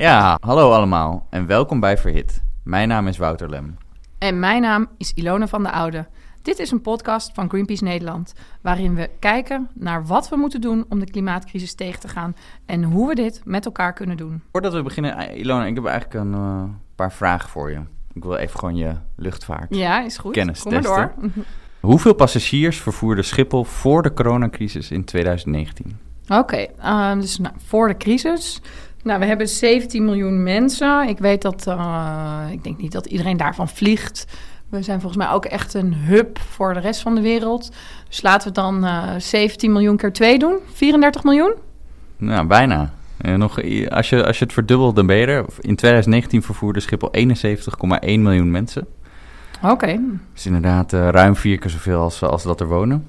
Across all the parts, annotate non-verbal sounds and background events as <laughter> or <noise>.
Ja, hallo allemaal en welkom bij Verhit. Mijn naam is Wouter Lem. En mijn naam is Ilona van de Oude. Dit is een podcast van Greenpeace Nederland, waarin we kijken naar wat we moeten doen om de klimaatcrisis tegen te gaan en hoe we dit met elkaar kunnen doen. Voordat we beginnen, eh, Ilona, ik heb eigenlijk een uh, paar vragen voor je. Ik wil even gewoon je luchtvaart ja, is goed. kennis Kom testen. maar door. <laughs> Hoeveel passagiers vervoerde Schiphol voor de coronacrisis in 2019? Oké, eh, dus nou, voor de crisis. Nou, we hebben 17 miljoen mensen. Ik weet dat, uh, ik denk niet dat iedereen daarvan vliegt. We zijn volgens mij ook echt een hub voor de rest van de wereld. Dus laten we dan uh, 17 miljoen keer 2 doen. 34 miljoen? Nou, bijna. Uh, nog, als, je, als je het verdubbelt, dan ben je er. In 2019 vervoerde Schiphol 71,1 miljoen mensen. Oké. Okay. Dus inderdaad uh, ruim vier keer zoveel als, als dat er wonen.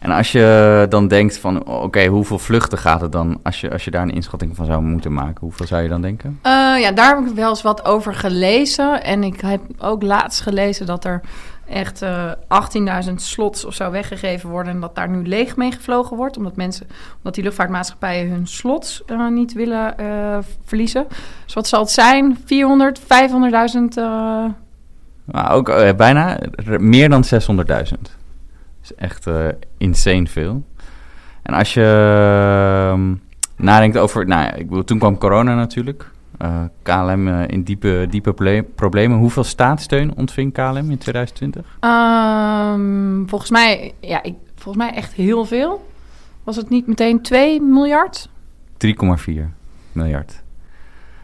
En als je dan denkt van, oké, okay, hoeveel vluchten gaat het dan? Als je, als je daar een inschatting van zou moeten maken, hoeveel zou je dan denken? Uh, ja, daar heb ik wel eens wat over gelezen. En ik heb ook laatst gelezen dat er echt uh, 18.000 slots of zo weggegeven worden... en dat daar nu leeg mee gevlogen wordt. Omdat, mensen, omdat die luchtvaartmaatschappijen hun slots uh, niet willen verliezen. Dus wat zal het zijn? 400, 500.000... Nou, ook bijna meer dan 600.000. Is echt uh, insane veel. En als je uh, nadenkt over... Nou ik bedoel, toen kwam corona natuurlijk. Uh, KLM in diepe, diepe problemen. Hoeveel staatssteun ontving KLM in 2020? Um, volgens, mij, ja, ik, volgens mij echt heel veel. Was het niet meteen 2 miljard? 3,4 miljard.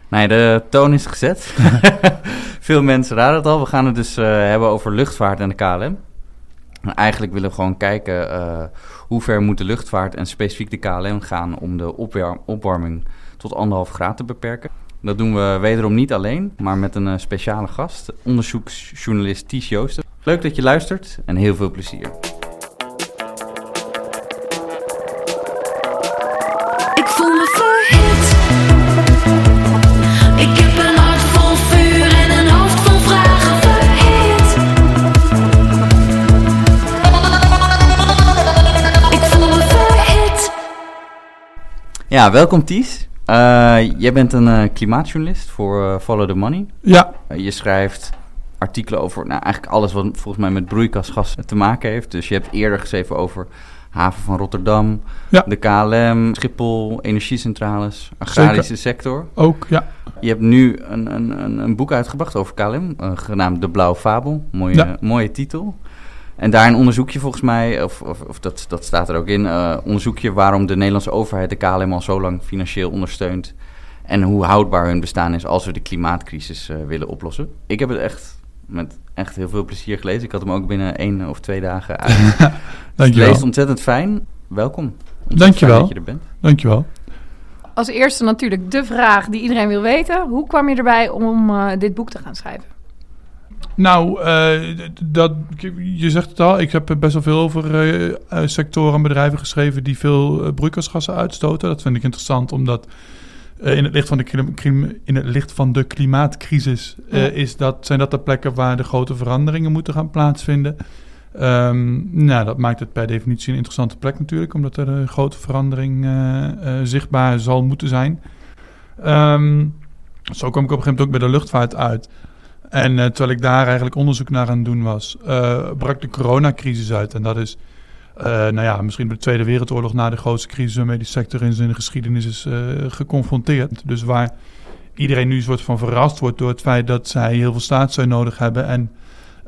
Nee, de toon is gezet. <laughs> Veel mensen raden het al. We gaan het dus uh, hebben over luchtvaart en de KLM. En eigenlijk willen we gewoon kijken uh, hoe ver moet de luchtvaart en specifiek de KLM gaan om de opwar opwarming tot anderhalf graad te beperken. Dat doen we wederom niet alleen, maar met een uh, speciale gast, onderzoeksjournalist Ties Joosten. Leuk dat je luistert en heel veel plezier. Ja, welkom Ties. Uh, jij bent een uh, klimaatjournalist voor uh, Follow the Money. Ja. je schrijft artikelen over nou, eigenlijk alles wat volgens mij met broeikasgassen te maken heeft. Dus je hebt eerder geschreven over haven van Rotterdam, ja. de KLM, Schiphol, energiecentrales, agrarische Zeker. sector. Ook, ja. Je hebt nu een, een, een boek uitgebracht over KLM, genaamd De Blauwe Fabel. Mooie, Ja. mooie titel. En daarin onderzoek je volgens mij, of, of, of dat, dat staat er ook in, uh, onderzoek je waarom de Nederlandse overheid de KLM al zo lang financieel ondersteunt. En hoe houdbaar hun bestaan is als we de klimaatcrisis uh, willen oplossen. Ik heb het echt met echt heel veel plezier gelezen. Ik had hem ook binnen één of twee dagen uit. <laughs> Dankjewel. Leest ontzettend fijn. Welkom. Ontzettend Dankjewel. Fijn dat je er bent. Dankjewel. Als eerste natuurlijk de vraag die iedereen wil weten. Hoe kwam je erbij om uh, dit boek te gaan schrijven? Nou, uh, dat, je zegt het al. Ik heb best wel veel over uh, sectoren en bedrijven geschreven die veel broeikasgassen uitstoten. Dat vind ik interessant, omdat in het licht van de, in het licht van de klimaatcrisis ja. is dat, zijn dat de plekken waar de grote veranderingen moeten gaan plaatsvinden. Um, nou, dat maakt het per definitie een interessante plek natuurlijk, omdat er een grote verandering zichtbaar zal moeten zijn. Um, zo kwam ik op een gegeven moment ook bij de luchtvaart uit. En uh, terwijl ik daar eigenlijk onderzoek naar aan het doen was, brak de coronacrisis uit. En dat is, nou ja, misschien de Tweede Wereldoorlog na de grootste crisis waarmee die sector in zijn geschiedenis is geconfronteerd. Dus waar iedereen nu een soort van verrast wordt door het feit dat zij heel veel staatssteun nodig hebben en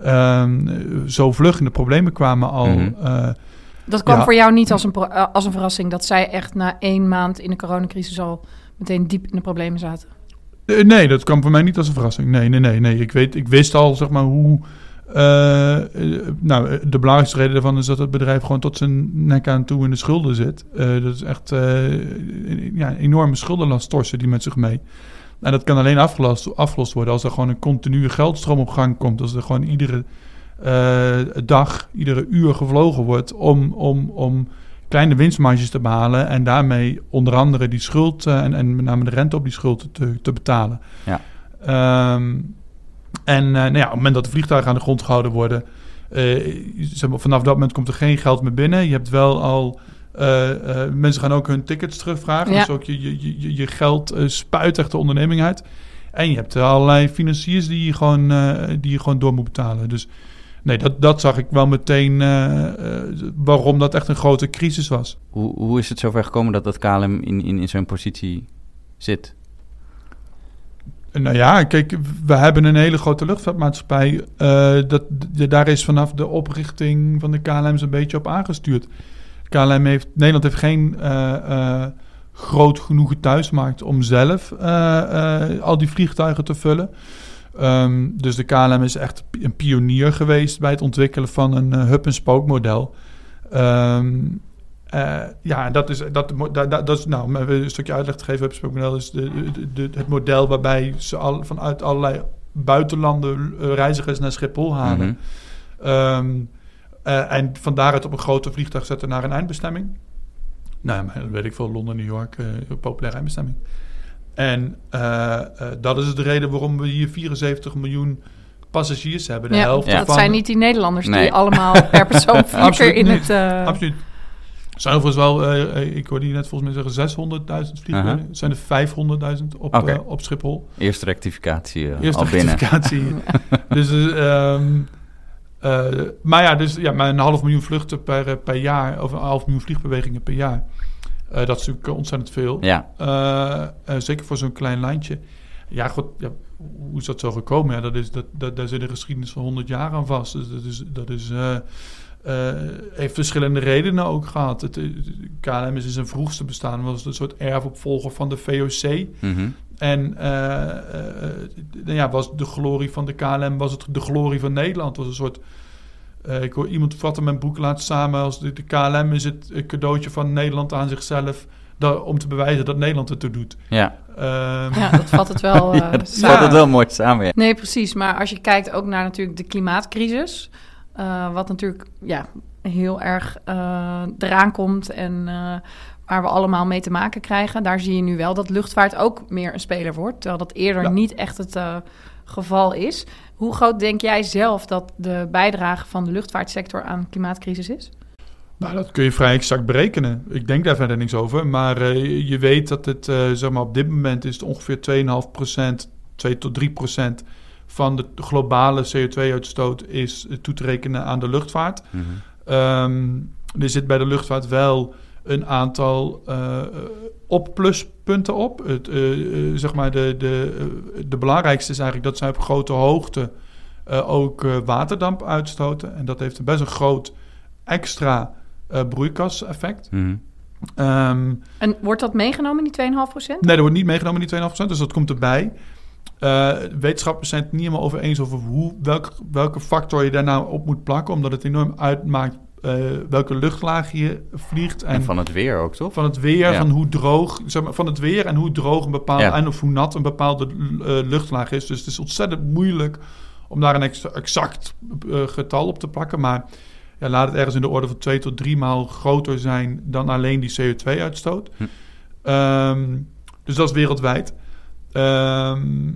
Um, zo vlug in de problemen kwamen al. Mhm. Mm -hmm. uh, dat kwam ja. voor jou niet als een, als een verrassing dat zij echt na één maand in de coronacrisis al meteen diep in de problemen zaten? Uh, nee, dat kwam voor mij niet als een verrassing. Nee, nee, nee. nee. Ik, weet, ik wist al zeg maar hoe. Uh, nou, de belangrijkste reden daarvan is dat het bedrijf gewoon tot zijn nek aan toe in de schulden zit. dat is echt ja, een enorme schuldenlast torsen die met zich mee. En dat kan alleen afgelost, afgelost worden als er gewoon een continue geldstroom op gang komt. Als er gewoon iedere uh, dag, iedere uur gevlogen wordt om, om, om kleine winstmarges te behalen. En daarmee onder andere die schuld uh, en, en met name de rente op die schuld te, te betalen. Ja. Um, en uh, nou ja, op het moment dat de vliegtuigen aan de grond gehouden worden, zeg maar, vanaf dat moment komt er geen geld meer binnen. Je hebt wel al Eh, eh, mensen gaan ook hun tickets terugvragen. Ja. Dus ook je, je, je, je geld eh, spuit echt de onderneming uit. En je hebt allerlei financiers die je gewoon, eh, die je gewoon door moet betalen. Dus nee, dat, dat zag ik wel meteen eh, eh, waarom dat echt een grote crisis was. Hoe, hoe is het zover gekomen dat dat KLM in, in, in zo'n positie zit? Nou ja, kijk, we hebben een hele grote luchtvaartmaatschappij. Eh, dat, daar is vanaf de oprichting van de KLM zo'n beetje op aangestuurd. KLM heeft, Nederland heeft geen groot genoeg thuismarkt om zelf al die vliegtuigen te vullen. Ehm, dus de KLM is echt een pionier geweest bij het ontwikkelen van een eh, hub-and-spoke model. Ehm, eh, ja, dat is, dat, dat, dat, is, nou, om even een stukje uitleg te geven, hub-and-spoke model is de, de, de- het model waarbij ze al, vanuit allerlei buitenlanden eh, reizigers naar Schiphol halen. Mhm. Ehm, eh, en van daaruit op een grote vliegtuig zetten naar een eindbestemming. Nou, ja, maar weet ik veel, Londen, New York, een populaire eindbestemming. En eh, eh, dat is de reden waarom we hier 74 miljoen passagiers hebben. De Ja, helft Ja. dat zijn niet die Nederlanders Nee. die allemaal <laughs> per persoon keer in niet. het... eh, Absoluut. Er zijn overigens wel, ik hoorde je net volgens mij zeggen 600.000 vliegtuigen. Aha. Er zijn er 500.000 op, op Schiphol. Eerste rectificatie Eerste al binnen. rectificatie. <laughs> dus, eh, ehm, eh, maar ja, dus ja, maar een half miljoen vluchten per, per jaar, of een half miljoen vliegbewegingen per jaar. Eh, dat is natuurlijk ontzettend veel. Ja, Eh, eh, zeker voor zo'n klein landje. Ja, goed, ja, hoe is dat zo gekomen? Ja, dat is, dat, dat, daar zit een geschiedenis van 100 jaar aan vast. Dus dat is, dat is, eh, eh, heeft verschillende redenen ook gehad. Het, eh, KLM is in zijn vroegste bestaan was een soort erfopvolger van de VOC. mhm. En eh, eh, eh, ja, was de glorie van de KLM, was het de glorie van Nederland. was een soort. Eh, ik hoor iemand vatten mijn boek laatst samen als de, de KLM is het een cadeautje van Nederland aan zichzelf. dat- om te bewijzen dat Nederland het er doet. ja. Ehm, ja, dat vat het wel <laughs> eh, ja dat samen. het wel mooi samen. ja. Nee, precies. Maar als je kijkt ook naar natuurlijk de klimaatcrisis, eh, wat natuurlijk ja, heel erg eh, eraan komt en eh, waar we allemaal mee te maken krijgen, daar zie je nu wel dat luchtvaart ook meer een speler wordt, terwijl dat eerder Ja. niet echt het eh, geval is. Hoe groot denk jij zelf dat de bijdrage van de luchtvaartsector aan de klimaatcrisis is? Nou, dat kun je vrij exact berekenen. Ik denk daar verder niks over. Maar eh, je weet dat het, eh, zeg maar, op dit moment is het ongeveer 2,5%, 2 tot 3% van de globale CO2-uitstoot is eh, toe te rekenen aan de luchtvaart. Mhm. Ehm, er zit bij de luchtvaart wel een aantal eh op pluspunten op. Het, eh, zeg maar de, de, de belangrijkste is eigenlijk dat zij op grote hoogte eh, ook eh, waterdamp uitstoten. En dat heeft een best een groot extra eh broeikaseffect. Mhm. Ehm, En wordt dat meegenomen, die 2,5% Nee, dat wordt niet meegenomen, die 2,5%, dus dat komt erbij. Eh, wetenschappers zijn het niet helemaal over eens over hoe, welke, welke factor je daar nou op moet plakken, omdat het enorm uitmaakt eh, welke luchtlaag je vliegt. En, En van het weer ook, toch? van het weer, Ja. van hoe droog, zeg maar, van het weer en hoe droog een bepaalde, Ja. en of hoe nat een bepaalde eh, luchtlaag is. Dus het is ontzettend moeilijk om daar een ex- exact eh, getal op te plakken. Maar ja, laat het ergens in de orde van twee tot drie maal groter zijn dan alleen die CO2-uitstoot. Hm. Ehm, dus dat is wereldwijd. Ehm,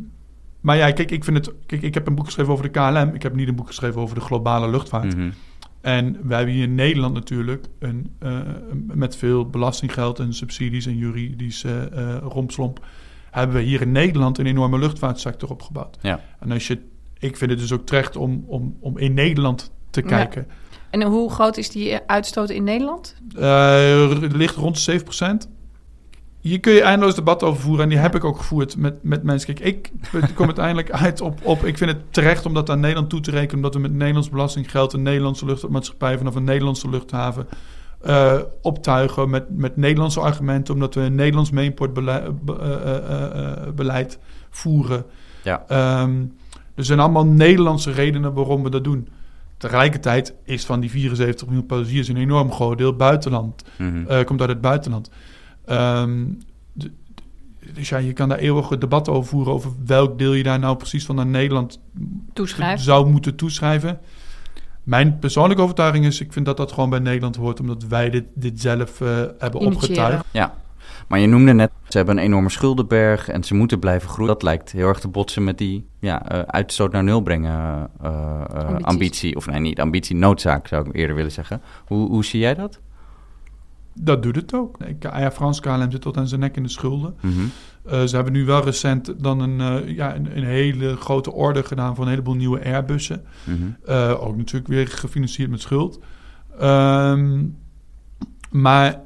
maar ja, kijk, ik vind het. Kijk, ik heb een boek geschreven over de KLM. Ik heb niet een boek geschreven over de globale luchtvaart. Mhm. En wij hebben hier in Nederland natuurlijk een, eh, met veel belastinggeld en subsidies en juridische eh rompslomp, hebben we hier in Nederland een enorme luchtvaartsector opgebouwd. Ja. En als je, ik vind het dus ook terecht om, om, om in Nederland te Ja. kijken. En hoe groot is die uitstoot in Nederland? Eh, het ligt rond de 7%. Hier kun je eindeloos debat over voeren. En die heb ik ook gevoerd met, met mensen. Kijk, ik kom uiteindelijk <laughs> uit op, op... Ik vind het terecht om dat aan Nederland toe te rekenen... omdat we met Nederlands belastinggeld... een Nederlandse luchtvaartmaatschappij... vanaf een Nederlandse luchthaven eh, optuigen... Met, met Nederlandse argumenten... omdat we een Nederlands mainportbeleid voeren. Ja. Ehm, er zijn allemaal Nederlandse redenen waarom we dat doen. Tegelijkertijd is van die 74 miljoen passagiers... een enorm groot deel buitenland Mhm. eh, komt uit het buitenland. Ehm, dus ja, je kan daar eeuwig een debat over voeren... over welk deel je daar nou precies van naar Nederland zou moeten toeschrijven. Mijn persoonlijke overtuiging is... ik vind dat dat gewoon bij Nederland hoort... omdat wij dit, dit zelf eh, hebben Initiëren. opgetuigd. Ja, maar je noemde net, ze hebben een enorme schuldenberg en ze moeten blijven groeien. Dat lijkt heel erg te botsen met die ja, eh, uitstoot naar nul brengen eh, eh, ambitie. Of nee, niet ambitie, noodzaak zou ik eerder willen zeggen. Hoe, hoe zie jij dat? Dat doet het ook. Ik, Air France KLM zit tot aan zijn nek in de schulden. Mhm. Eh, ze hebben nu wel recent dan een, eh, ja, een, een hele grote order gedaan voor een heleboel nieuwe Airbussen. Mhm. Eh, ook natuurlijk weer gefinancierd met schuld. Ehm, maar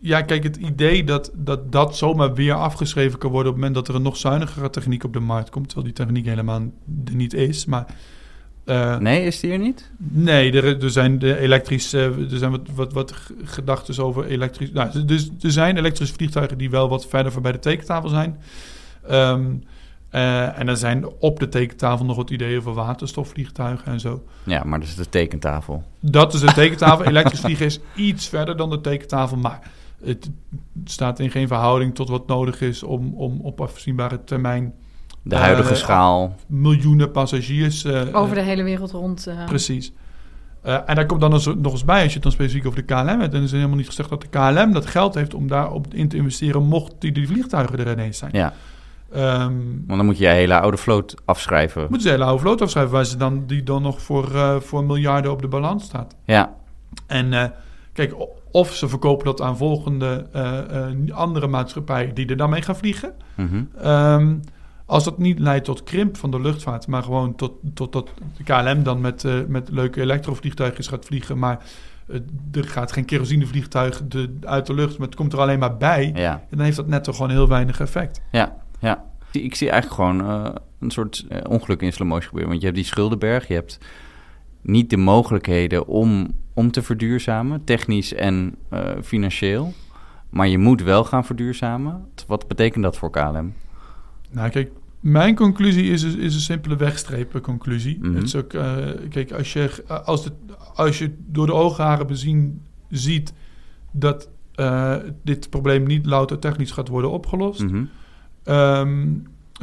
ja, kijk, het idee dat, dat dat zomaar weer afgeschreven kan worden op het moment dat er een nog zuinigere techniek op de markt komt, terwijl die techniek helemaal er niet is. Maar eh, Nee, is die er niet? Nee, er, er zijn de elektrische, er zijn wat, wat, wat gedachten over elektrisch. Nou, dus er zijn elektrische vliegtuigen die wel wat verder voorbij de tekentafel zijn. Ehm, eh, en er zijn op de tekentafel nog wat ideeën voor waterstofvliegtuigen en zo. Ja, maar dat is de tekentafel. Dat is de tekentafel. <laughs> Elektrisch vliegen is iets verder dan de tekentafel, maar het staat in geen verhouding tot wat nodig is om, om op afzienbare termijn De huidige Eh, schaal. miljoenen passagiers. eh, Over de hele wereld rond. eh, Precies. Eh, en daar komt dan nog eens bij, als je het dan specifiek over de KLM hebt. En er is helemaal niet gezegd dat de KLM dat geld heeft om daarop in te investeren, mocht die, die vliegtuigen er ineens zijn. Ja, Ehm, want dan moet je je hele oude vloot afschrijven. moeten ze hele oude vloot afschrijven, waar ze dan, die dan nog voor, eh, voor miljarden op de balans staat. Ja, En eh, kijk, of ze verkopen dat aan volgende eh, eh, andere maatschappijen die er dan mee gaan vliegen. mhm. Ehm, als dat niet leidt tot krimp van de luchtvaart, maar gewoon tot, tot dat de KLM dan met, eh, met leuke elektrovliegtuigjes gaat vliegen, maar eh, er gaat geen kerosinevliegtuig de, uit de lucht, maar het komt er alleen maar bij, ja, en dan heeft dat net toch gewoon heel weinig effect. ja, ja. Ik zie eigenlijk gewoon eh, een soort ongeluk in slow motion gebeuren. Want je hebt die schuldenberg, je hebt niet de mogelijkheden om, om te verduurzamen, technisch en financieel. Maar je moet wel gaan verduurzamen. Wat betekent dat voor KLM? Nou, kijk, mijn conclusie is, is een simpele wegstrepen conclusie. Mhm. Het is ook, eh, kijk, als je, als, de, als je door de oogharen bezien ziet dat eh, dit probleem niet louter technisch gaat worden opgelost, Mhm. Ehm,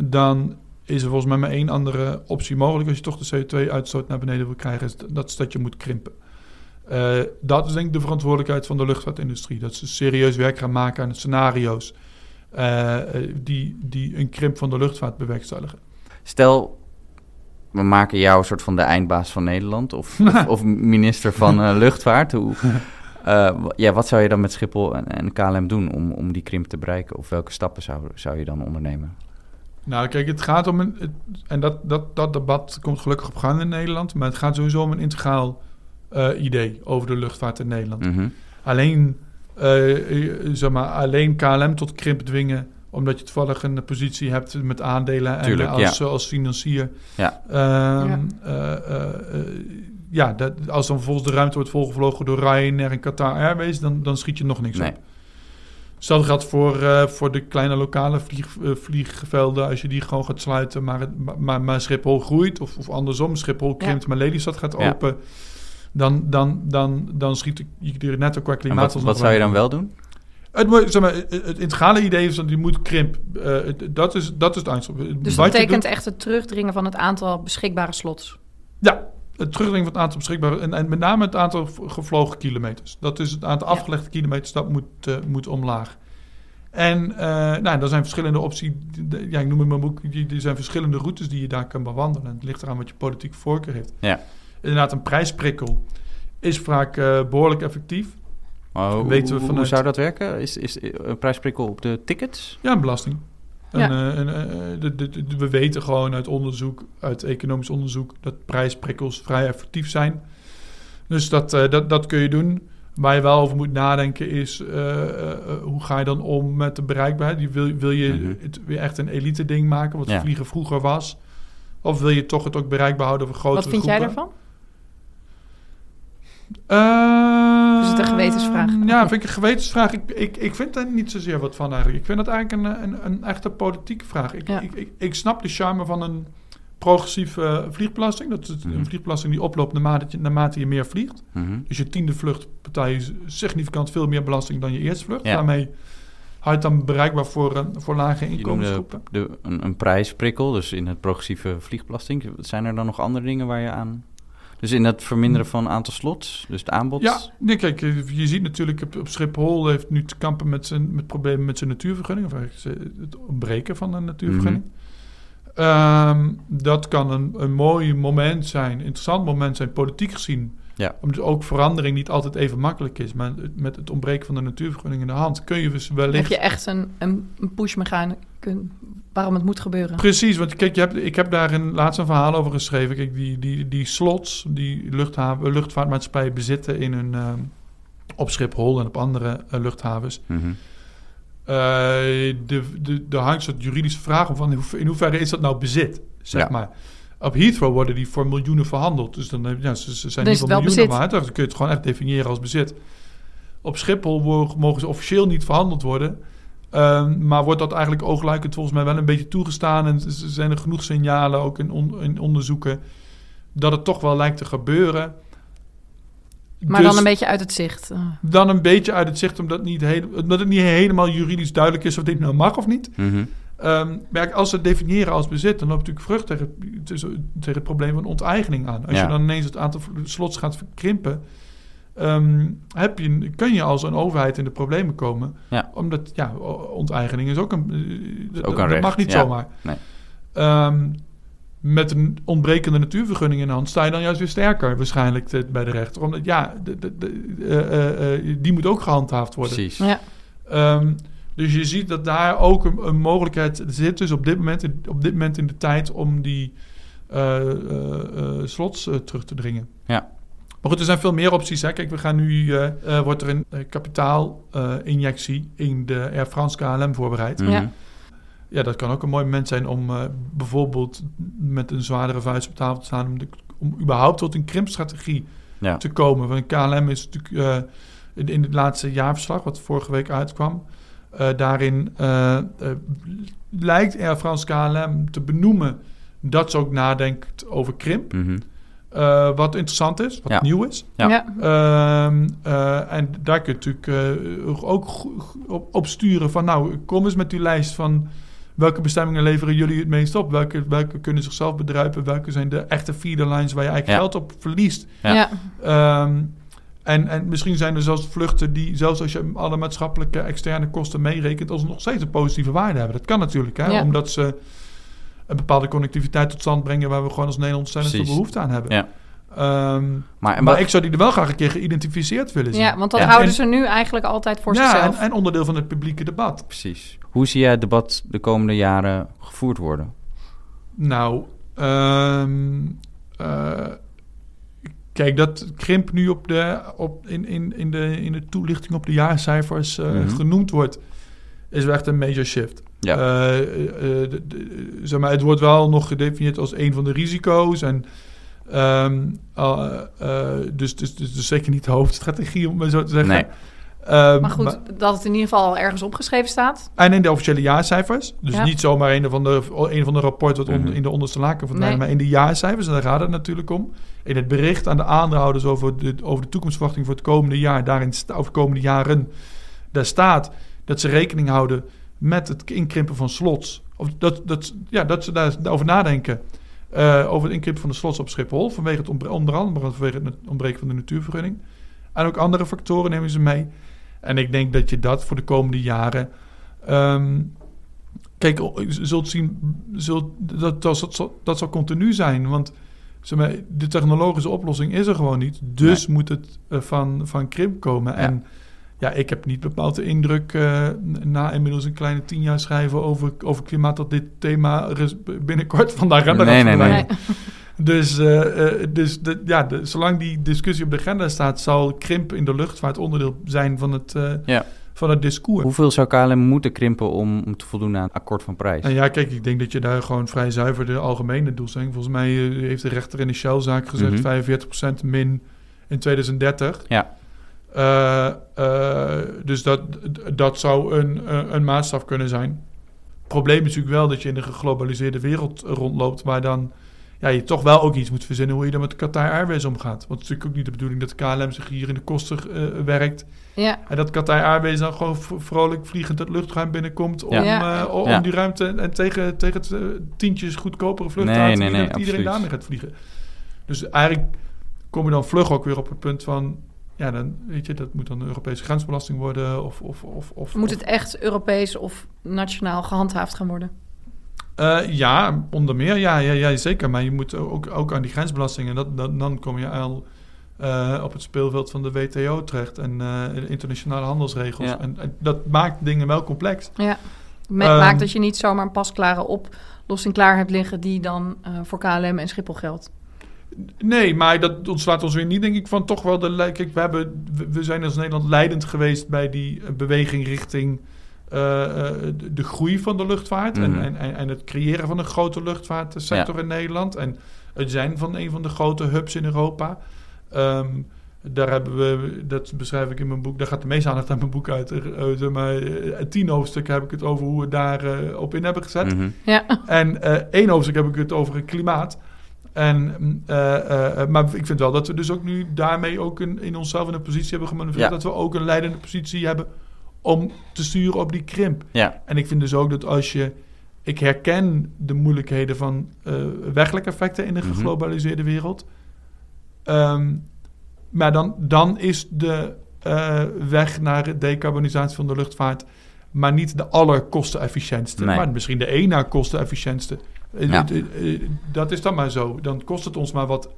dan is er volgens mij maar één andere optie mogelijk als je toch de CO2-uitstoot naar beneden wil krijgen. Is dat, is dat je moet krimpen. Eh, dat is denk ik de verantwoordelijkheid van de luchtvaartindustrie. Dat ze serieus werk gaan maken aan scenario's eh, eh, die, die een krimp van de luchtvaart bewerkstelligen. Stel, we maken jou een soort van de eindbaas van Nederland of, of, <laughs> of minister van eh, luchtvaart. Hoe, ja, wat zou je dan met Schiphol en, en KLM doen om, om die krimp te bereiken? Of welke stappen zou, zou je dan ondernemen? Nou, kijk, het gaat om een. het- en dat, dat, dat debat komt gelukkig op gang in Nederland. Maar het gaat sowieso om een integraal idee over de luchtvaart in Nederland. Mhm. Alleen, zeg maar, alleen KLM tot krimp dwingen omdat je toevallig een positie hebt met aandelen en Tuurlijk, als, ja. als financier. Ja. Ehm, Ja. eh, eh, eh, ja, dat, als dan vervolgens de ruimte wordt volgevlogen door Ryanair en Qatar Airways, dan, dan schiet je nog niks Nee. op. Hetzelfde geldt voor, eh, voor de kleine lokale vlieg, eh, vliegvelden. Als je die gewoon gaat sluiten, maar, het, maar, maar Schiphol groeit. Of, of andersom, Schiphol krimpt, maar Lelystad gaat Ja. open. Dan, dan, dan, dan schiet je er net ook qua En klimaat... wat, wat zou je dan wel doen? Het, zeg maar, het, integrale idee is dat je moet krimp. Eh, dat, is, dat is het eindstop. Dus dat betekent doet- echt het terugdringen van het aantal beschikbare slots. Ja, het terugdringen van het aantal beschikbare... En, en met name het aantal gevlogen kilometers. Dat is het aantal Ja. afgelegde kilometers, dat moet, eh, moet omlaag. En eh nou, er zijn verschillende opties. Ja, ik noem in mijn boek, er zijn verschillende routes die je daar kan bewandelen. Het ligt eraan wat je politieke voorkeur heeft. Ja. Inderdaad, een prijsprikkel is vaak eh, behoorlijk effectief. Maar hoe, Weten we hoe- hoe vanuit- zou dat werken? Is, is een prijsprikkel op de tickets? Ja, een belasting. En, eh, en, eh, de- de- de- we weten gewoon uit onderzoek, uit economisch onderzoek, dat prijsprikkels vrij effectief zijn. Dus dat, eh, dat, dat kun je doen. Waar je wel over moet nadenken is, eh, eh, eh, hoe ga je dan om met de bereikbaarheid? Die Wil, wil je Mhm. het weer echt een elite ding maken, wat Ja. vliegen vroeger was? Of wil je toch het ook bereikbaar houden voor grotere Wat vind jij groepen? daarvan? Eh, Is het een gewetensvraag? Ja, vind ik een gewetensvraag. Ik, ik, ik vind er niet zozeer wat van eigenlijk. Ik vind het eigenlijk een, een, een echte politieke vraag. Ik, Ja. ik, ik, ik snap de charme van een progressieve eh, vliegbelasting. Dat is Mhm. een vliegbelasting die oploopt naarmate, je- naarmate je meer vliegt. Mhm. Dus je tiende vlucht betaal je significant veel meer belasting dan je eerste vlucht. Ja. Daarmee houdt dan bereikbaar voor, eh, voor lage inkomensgroepen. de, een, een prijsprikkel, dus in het progressieve vliegbelasting. Zijn er dan nog andere dingen waar je aan... Dus in het verminderen van aantal slots, dus het aanbod? Ja, nee, kijk, je ziet natuurlijk op, op Schiphol heeft nu te kampen met, zijn, met problemen met zijn natuurvergunning. Of het ontbreken van een natuurvergunning. Ehm, dat kan een, een mooi moment zijn, interessant moment zijn, politiek gezien. Ja. Omdat ook verandering niet altijd even makkelijk is. Maar met het ontbreken van de natuurvergunning in de hand kun je dus Heb wellicht... je echt een, een, een push-mechanicum waarom het moet gebeuren? Precies, want kijk, je hebt, ik heb daar een, laatst een verhaal over geschreven. Kijk, die, die, die slots die luchthaven, luchtvaartmaatschappijen bezitten in hun, ehm, op Schiphol en op andere eh, luchthavens. Mhm. Eh, de, de, de hangt een soort juridische vraag om van in hoe- in hoeverre is dat nou bezit, zeg Ja. maar. Op Heathrow worden die voor miljoenen verhandeld. Dus dan, heb- ja, ze, ze zijn Dan niet wel miljoenen waard. Dan kun je het gewoon echt definiëren als bezit. Op Schiphol mogen ze officieel niet verhandeld worden. Ehm, maar wordt dat eigenlijk oogluikend volgens mij wel een beetje toegestaan. En er zijn er genoeg signalen, ook in, on- in onderzoeken, dat het toch wel lijkt te gebeuren. Maar Dus- dan een beetje uit het zicht. Eh, dan een beetje uit het zicht, omdat, niet omdat het niet helemaal juridisch duidelijk is of dit nou mag of niet. Mhm. Ehm, maar ja, als ze het definiëren als bezit, dan loopt natuurlijk vrucht tegen, tussen- tegen het probleem van onteigening aan. Als Ja. je dan ineens het aantal slots gaat verkrimpen, ehm, heb je, kun je als een overheid in de problemen komen. Ja. Omdat, ja, onteigening is ook een... eh, dat- ook een dat recht, mag niet ja. zomaar. Nee. Ehm, met een ontbrekende natuurvergunning in de hand sta je dan juist weer sterker waarschijnlijk te- bij de rechter. Omdat ja, de, de, de- eh, eh, die moet ook gehandhaafd worden. Precies. ja. Dus je ziet dat daar ook een, een mogelijkheid zit. Dus op dit moment, in, op dit moment in de tijd om die eh, eh, eh, slots terug te dringen. Ja. Maar goed, er zijn veel meer opties. Hè. Kijk, we gaan nu, wordt er een kapitaalinjectie in de Air France KLM voorbereid. Mhm. Ja. Ja, dat kan ook een mooi moment zijn om eh, bijvoorbeeld met een zwaardere vuist op tafel te staan. Om, de, om überhaupt tot een krimpstrategie Ja. te komen. Want KLM is natuurlijk eh, in, in het laatste jaarverslag, wat vorige week uitkwam. Eh, daarin eh, eh, lijkt Air France KLM te benoemen dat ze ook nadenkt over krimp. Mhm. Eh, wat interessant is, wat Ja. nieuw is. Ja. Ja. Ehm, eh, en daar kun je natuurlijk ook op, op sturen van... nou, kom eens met die lijst van... welke bestemmingen leveren jullie het meest op? Welke, welke kunnen zichzelf bedruipen? Welke zijn de echte feeder lines waar je eigenlijk Ja. geld op verliest? Ja. En, en misschien zijn er zelfs vluchten die, zelfs als je alle maatschappelijke externe kosten meerekent, als nog steeds een positieve waarde hebben. Dat kan natuurlijk, hè? Ja. omdat ze een bepaalde connectiviteit tot stand brengen waar we gewoon als Nederland ontzettend veel Precies. behoefte aan hebben. Ja. Ehm, Maar, en ik zou die er wel graag een keer geïdentificeerd willen zien. ja, want dat Ja. houden En- ze nu eigenlijk altijd voor ja, en, zichzelf. en onderdeel van het publieke debat. Precies. Hoe zie jij het debat de komende jaren gevoerd worden? Nou, ehm, eh, kijk, dat krimp nu op de, op, in, in, in, de, in de toelichting op de jaarcijfers eh, Mhm. genoemd wordt, is wel echt een major shift. Ja. Eh, eh, de- de- zeg maar, het wordt wel nog gedefinieerd als een van de risico's. En, ehm, eh, eh, dus, dus, dus, dus zeker niet de hoofdstrategie, om maar zo te zeggen. Nee. Ehm, maar goed, dat het in ieder geval al ergens opgeschreven staat. en in de officiële jaarcijfers. Dus Ja. niet zomaar een van de, een van de rapporten wat on- Mhm. in de onderste laken verdwijnt, Nee. maar in de jaarcijfers. En daar gaat het natuurlijk om. In het bericht aan de aandeelhouders over de, over de toekomstverwachting voor het komende jaar, daarin of de komende jaren, daar staat dat ze rekening houden met het inkrimpen van slots. Of dat, dat, ja, dat ze daar- daarover nadenken. eh, over het inkrimpen van de slots op Schiphol. Vanwege het onder andere vanwege het ontbreken van de natuurvergunning. En ook andere factoren nemen ze mee. En ik denk dat je dat voor de komende jaren. ehm, kijk, je zult zien. Zult, dat, dat, dat, zal, dat zal continu zijn. Want zeg maar, de technologische oplossing is er gewoon niet. Dus moet het eh, van, van krimp komen. Ja. En ja, ik heb niet bepaald de indruk. eh, na inmiddels een kleine tien jaar schrijven over, over klimaat. dat dit thema binnenkort <laughs> van de agenda Nee, gaat nee, nee. Dus, eh, eh, dus de, ja, de, zolang die discussie op de agenda staat, zal krimp in de luchtvaart onderdeel zijn van het, eh, Ja. van het discours. Hoeveel zou KLM moeten krimpen om, om te voldoen aan het akkoord van prijs? En ja, kijk, ik denk dat je daar gewoon vrij zuiver de algemene doelstelling. Volgens mij heeft de rechter in de Shell-zaak gezegd Mhm. 45% min in 2030. Ja. Dus dat, dat zou een, een maatstaf kunnen zijn. Het probleem is natuurlijk wel dat je in een geglobaliseerde wereld rondloopt, waar dan ja, je toch wel ook iets moet verzinnen hoe je dan met Qatar Airways omgaat. Want het is natuurlijk ook niet de bedoeling dat de KLM zich hier in de kosten eh, werkt. Ja, En dat Qatar Airways dan gewoon vrolijk vliegend het luchtruim binnenkomt om, Ja. eh, om Ja. die ruimte en tegen, tegen het tientjes goedkopere vluchten Nee, aan te nee, nee, dat iedereen daarmee gaat vliegen. Dus eigenlijk kom je dan vlug ook weer op het punt van, ja, dan weet je, dat moet dan een Europese grensbelasting worden of... of, of, of moet het echt Europees of nationaal gehandhaafd gaan worden? Eh, ja, onder meer, ja, ja, ja, zeker. Maar je moet ook, ook aan die grensbelasting en dat, dat, dan kom je al eh, op het speelveld van de WTO terecht en eh, internationale handelsregels. Ja. En, en dat maakt dingen wel complex. Ja. Ehm, maakt dat je niet zomaar een pasklare oplossing klaar hebt liggen die dan eh, voor KLM en Schiphol geldt. Nee, maar dat ontslaat ons weer niet, denk ik, van toch wel de... Kijk, we, hebben, we- we zijn als Nederland leidend geweest bij die beweging richting de, de groei van de luchtvaart. Mhm. en, en, en, en het creëren van een grote luchtvaartsector in Nederland. En het zijn van een van de grote hubs in Europa. Ehm, daar hebben we, dat beschrijf ik in mijn boek, daar gaat de meeste aandacht aan mijn boek uit. Er, eh, maar, eh, tien hoofdstukken heb ik het over hoe we daar eh, op in hebben gezet. Mhm. Ja. En eh, één hoofdstuk heb ik het over het klimaat. En, eh, eh, eh, maar ik vind wel dat we dus ook nu daarmee ook in, in onszelf in een positie hebben gemanoeuvreerd. Ja. Dat we ook een leidende positie hebben om te sturen op die krimp. Ja, En ik vind dus ook dat als je... Ik herken de moeilijkheden van weggelijke effecten in de Mhm. geglobaliseerde wereld. Ehm, maar dan, dan is de eh, weg naar de decarbonisatie van de luchtvaart... maar niet de allerkostenefficiëntste. Nee. Maar misschien de na kostenefficiëntste. Eh, Ja. dat is dan maar zo. Dan kost het ons maar wat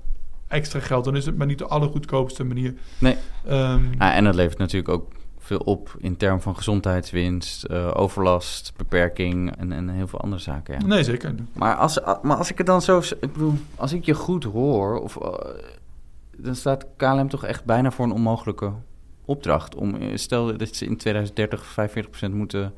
extra geld. Dan is het maar niet de allergoedkoopste manier. Nee. Ah, en dat levert natuurlijk ook veel op in termen van gezondheidswinst, eh, overlast, beperking en, en heel veel andere zaken. Ja. Nee, zeker. Maar, als, maar als ik het dan zo... Ik bedoel, als ik je goed hoor, of, eh, dan staat KLM toch echt bijna voor een onmogelijke opdracht. Om, eh, stel dat ze in 2030 45% moeten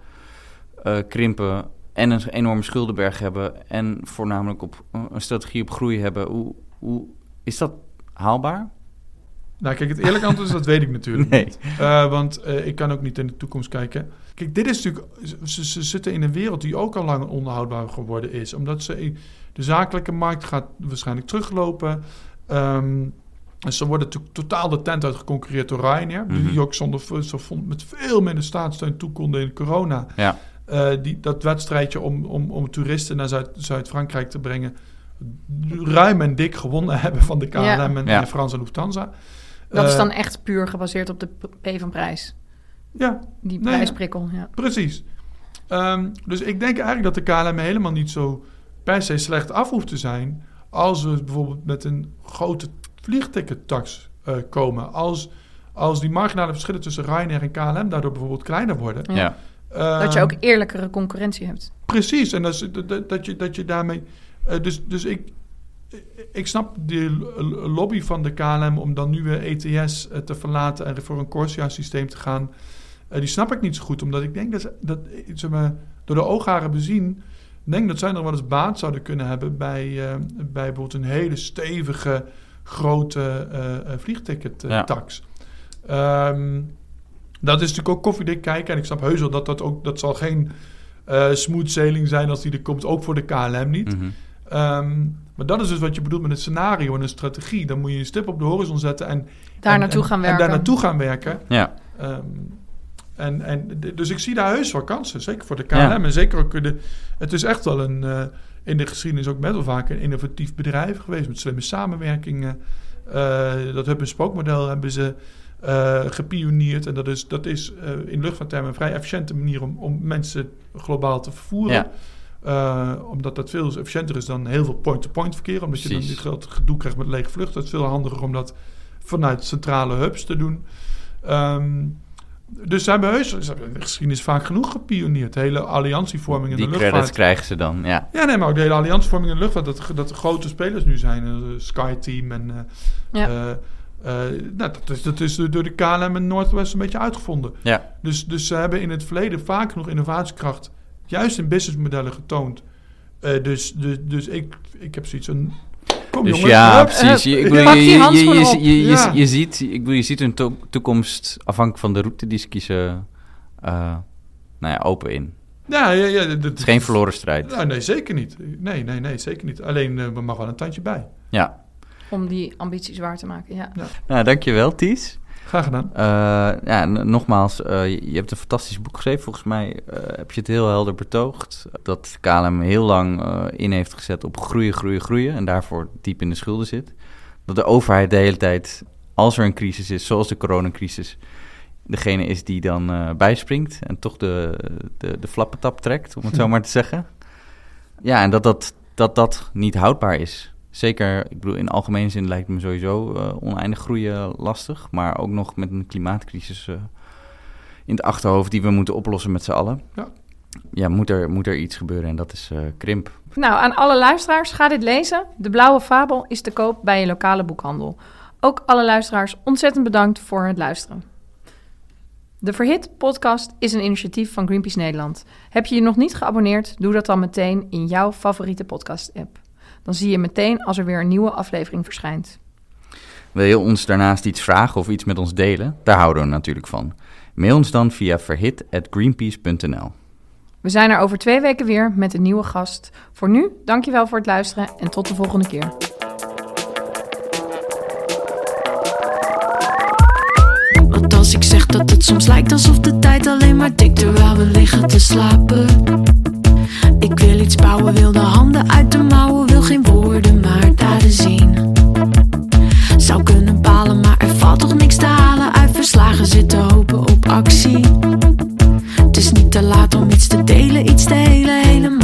eh, krimpen en een enorme schuldenberg hebben... en voornamelijk op, een strategie op groei hebben. Hoe, hoe, is dat haalbaar? Nou, kijk, het eerlijke antwoord is dat weet ik natuurlijk Nee. niet. Eh, want eh, ik kan ook niet in de toekomst kijken. Kijk, dit is natuurlijk... Ze, ze zitten in een wereld die ook al lang onhoudbaar geworden is. Omdat ze... De zakelijke markt gaat waarschijnlijk teruglopen. Ehm, en ze worden to- totaal de tent uit geconcurreerd door Ryanair. Mhm. Die ook zonder, zo vond, met veel minder staatssteun toe konden in corona. Ja. Eh, die, dat wedstrijdje om, om, om toeristen naar Zuid, Zuid-Frankrijk te brengen... ruim en dik gewonnen <laughs> hebben van de KLM Ja. en, Ja. en Frans en Lufthansa. Dat is Eh, dan echt puur gebaseerd op de p- van prijs. Ja, Die Nee, prijsprikkel, ja. Precies. Ehm, dus ik denk eigenlijk dat de KLM helemaal niet zo per se slecht af hoeft te zijn... als we bijvoorbeeld met een grote vliegtickettax eh, komen. Als, als die marginale verschillen tussen Ryanair en KLM daardoor bijvoorbeeld kleiner worden. Ja. Ja. Dat je Ehm, ook eerlijkere concurrentie hebt. Precies, en dat, is- dat, dat, dat je, dat je daarmee... eh, dus, dus ik, ik snap de lobby van de KLM om dan nu weer ETS eh, te verlaten... en voor een Corsia-systeem te gaan. Eh, die snap ik niet zo goed, omdat ik denk dat, ze- dat eh, zeg maar, door de oogharen bezien... denk dat zij nog wel eens baat zouden kunnen hebben... bij, bij bijvoorbeeld een hele stevige, grote eh, vliegticket-tax. Ehm, dat is natuurlijk ook koffiedik kijken. En ik snap heus wel dat dat ook... dat zal geen eh smooth sailing zijn als die er komt. Ook voor de KLM niet. Mhm. Ehm, maar dat is dus wat je bedoelt met een scenario en een strategie. Dan moet je een stip op de horizon zetten en... Daar en- naartoe en- gaan En werken. daar naartoe gaan werken. ja. Ehm, en, en, dus ik zie daar heus wel kansen. Zeker voor de KLM. Ja. En zeker ook de... Het is echt wel een... eh, in de geschiedenis ook best wel vaak een innovatief bedrijf geweest. Met slimme samenwerkingen. Eh, dat hub- en spookmodel hebben ze eh gepioneerd. En dat is, dat is eh, in luchtvaarttermen een vrij efficiënte manier om, om mensen globaal te vervoeren. Ja. Eh, omdat dat veel efficiënter is dan heel veel point-to-point verkeer. Omdat je dan die grote gedoe krijgt met lege vluchten. Het is veel handiger om dat vanuit centrale hubs te doen. Ehm, dus ze hebben heus, ze hebben in de geschiedenis vaak genoeg gepioneerd. De hele alliantievorming in Die de credits luchtvaart. krijgen ze dan, ja. Ja, nee, maar ook de hele alliantievorming in de luchtvaart. Dat, dat er grote spelers nu zijn. eh, SkyTeam en... eh, Ja. nou, dat, is, dat is door de KLM en Northwest een beetje uitgevonden. Ja. Dus, dus ze hebben in het verleden vaak genoeg innovatiekracht... juist in businessmodellen getoond. Eh, dus, dus, dus ik, ik heb zoiets van... Kom Dus jongens, ja, hup. precies. Je, ik Pak bedoel, je, die je, je, handschoenen je, op. je, je, Ja. je ziet, ik bedoel, je ziet hun to- toekomst afhankelijk van de route die ze kiezen, eh, nou ja, open in. Ja, ja, ja. dat- Het is geen verloren strijd. Nou, nee, zeker niet. Nee, nee, nee, zeker niet. Alleen, eh, er mag wel een tandje bij. Ja. Om die ambities waar te maken, ja. Nou, dankjewel, Ties. Graag gedaan. Eh, ja, nogmaals, eh, je, je hebt een fantastisch boek geschreven. Volgens mij eh, heb je het heel helder betoogd. Dat KLM heel lang in heeft gezet op groeien, groeien, groeien. En daarvoor diep in de schulden zit. Dat de overheid de hele tijd, als er een crisis is, zoals de coronacrisis... degene is die dan bijspringt en toch de, de, de flappetap trekt, om het zo <laughs> maar te zeggen. Ja, en dat dat, dat dat niet houdbaar is. Zeker, ik bedoel, in algemene zin lijkt me sowieso eh, oneindig groeien lastig. Maar ook nog met een klimaatcrisis eh, in het achterhoofd die we moeten oplossen met z'n allen. Ja. Ja, moet er, moet er iets gebeuren en dat is eh, krimp. Nou, aan alle luisteraars, ga dit lezen. De Blauwe Fabel is te koop bij je lokale boekhandel. Ook alle luisteraars ontzettend bedankt voor het luisteren. De Verhit podcast is een initiatief van Greenpeace Nederland. Heb je je nog niet geabonneerd? Doe dat dan meteen in jouw favoriete podcast-app. Dan zie je meteen als er weer een nieuwe aflevering verschijnt. Wil je ons daarnaast iets vragen of iets met ons delen? Daar houden we natuurlijk van. Mail ons dan via verhit.greenpeace.nl. We zijn er over twee weken weer met een nieuwe gast. Voor nu, dankjewel voor het luisteren en tot de volgende keer. Want als ik zeg dat het soms lijkt alsof de tijd alleen maar tikt terwijl we liggen te slapen. Ik wil iets bouwen, wil de handen uit zou kunnen balen, maar er valt toch niks te halen. Uit verslagen zitten hopen op actie. Het is niet te laat om iets te delen, iets te delen, helemaal.